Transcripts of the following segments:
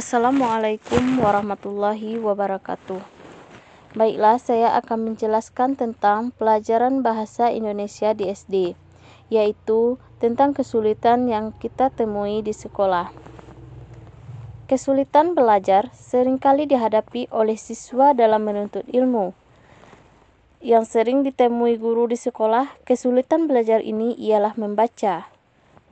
Assalamualaikum warahmatullahi wabarakatuh. Baiklah, saya akan menjelaskan tentang pelajaran bahasa Indonesia di SD, yaitu tentang kesulitan yang kita temui di sekolah. Kesulitan belajar sering kali dihadapi oleh siswa dalam menuntut ilmu. Yang sering ditemui guru di sekolah, kesulitan belajar ini ialah membaca.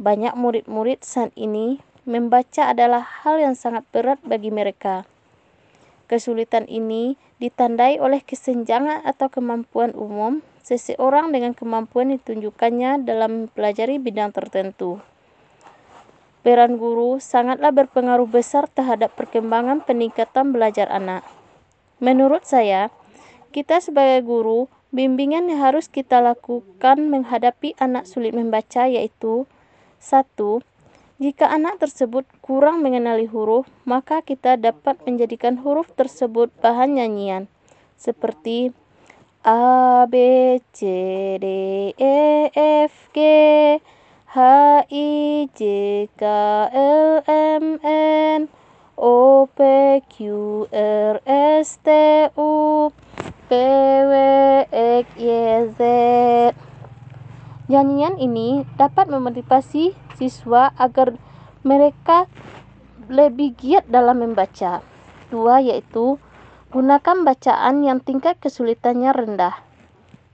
Banyak murid-murid saat ini Membaca adalah hal yang sangat berat bagi mereka. Kesulitan ini ditandai oleh kesenjangan atau kemampuan umum seseorang dengan kemampuan ditunjukkannya dalam mempelajari bidang tertentu. Peran guru sangatlah berpengaruh besar terhadap perkembangan peningkatan belajar anak. Menurut saya, kita sebagai guru, bimbingan yang harus kita lakukan menghadapi anak sulit membaca yaitu satu, jika anak tersebut kurang mengenali huruf, maka kita dapat menjadikan huruf tersebut bahan nyanyian, seperti A, B, C, D, E, F, G, H, I, J, K, L, M, N, O, P, Q, R, S, T, U, P, W, X, Y, Z. Nyanyian ini dapat memotivasi siswa agar mereka lebih giat dalam membaca. Dua yaitu gunakan bacaan yang tingkat kesulitannya rendah.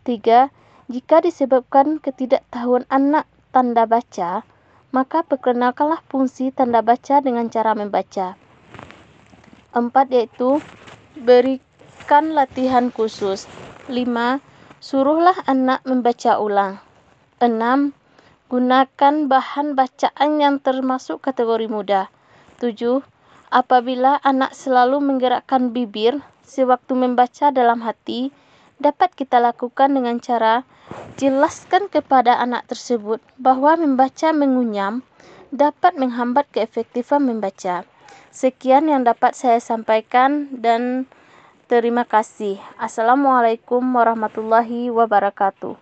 Tiga, jika disebabkan ketidaktahuan anak tanda baca, maka perkenalkanlah fungsi tanda baca dengan cara membaca. Empat yaitu berikan latihan khusus. Lima, suruhlah anak membaca ulang. 6. Gunakan bahan bacaan yang termasuk kategori mudah. 7. Apabila anak selalu menggerakkan bibir sewaktu membaca dalam hati, dapat kita lakukan dengan cara jelaskan kepada anak tersebut bahwa membaca mengunyam dapat menghambat keefektifan membaca. Sekian yang dapat saya sampaikan dan terima kasih. Assalamualaikum warahmatullahi wabarakatuh.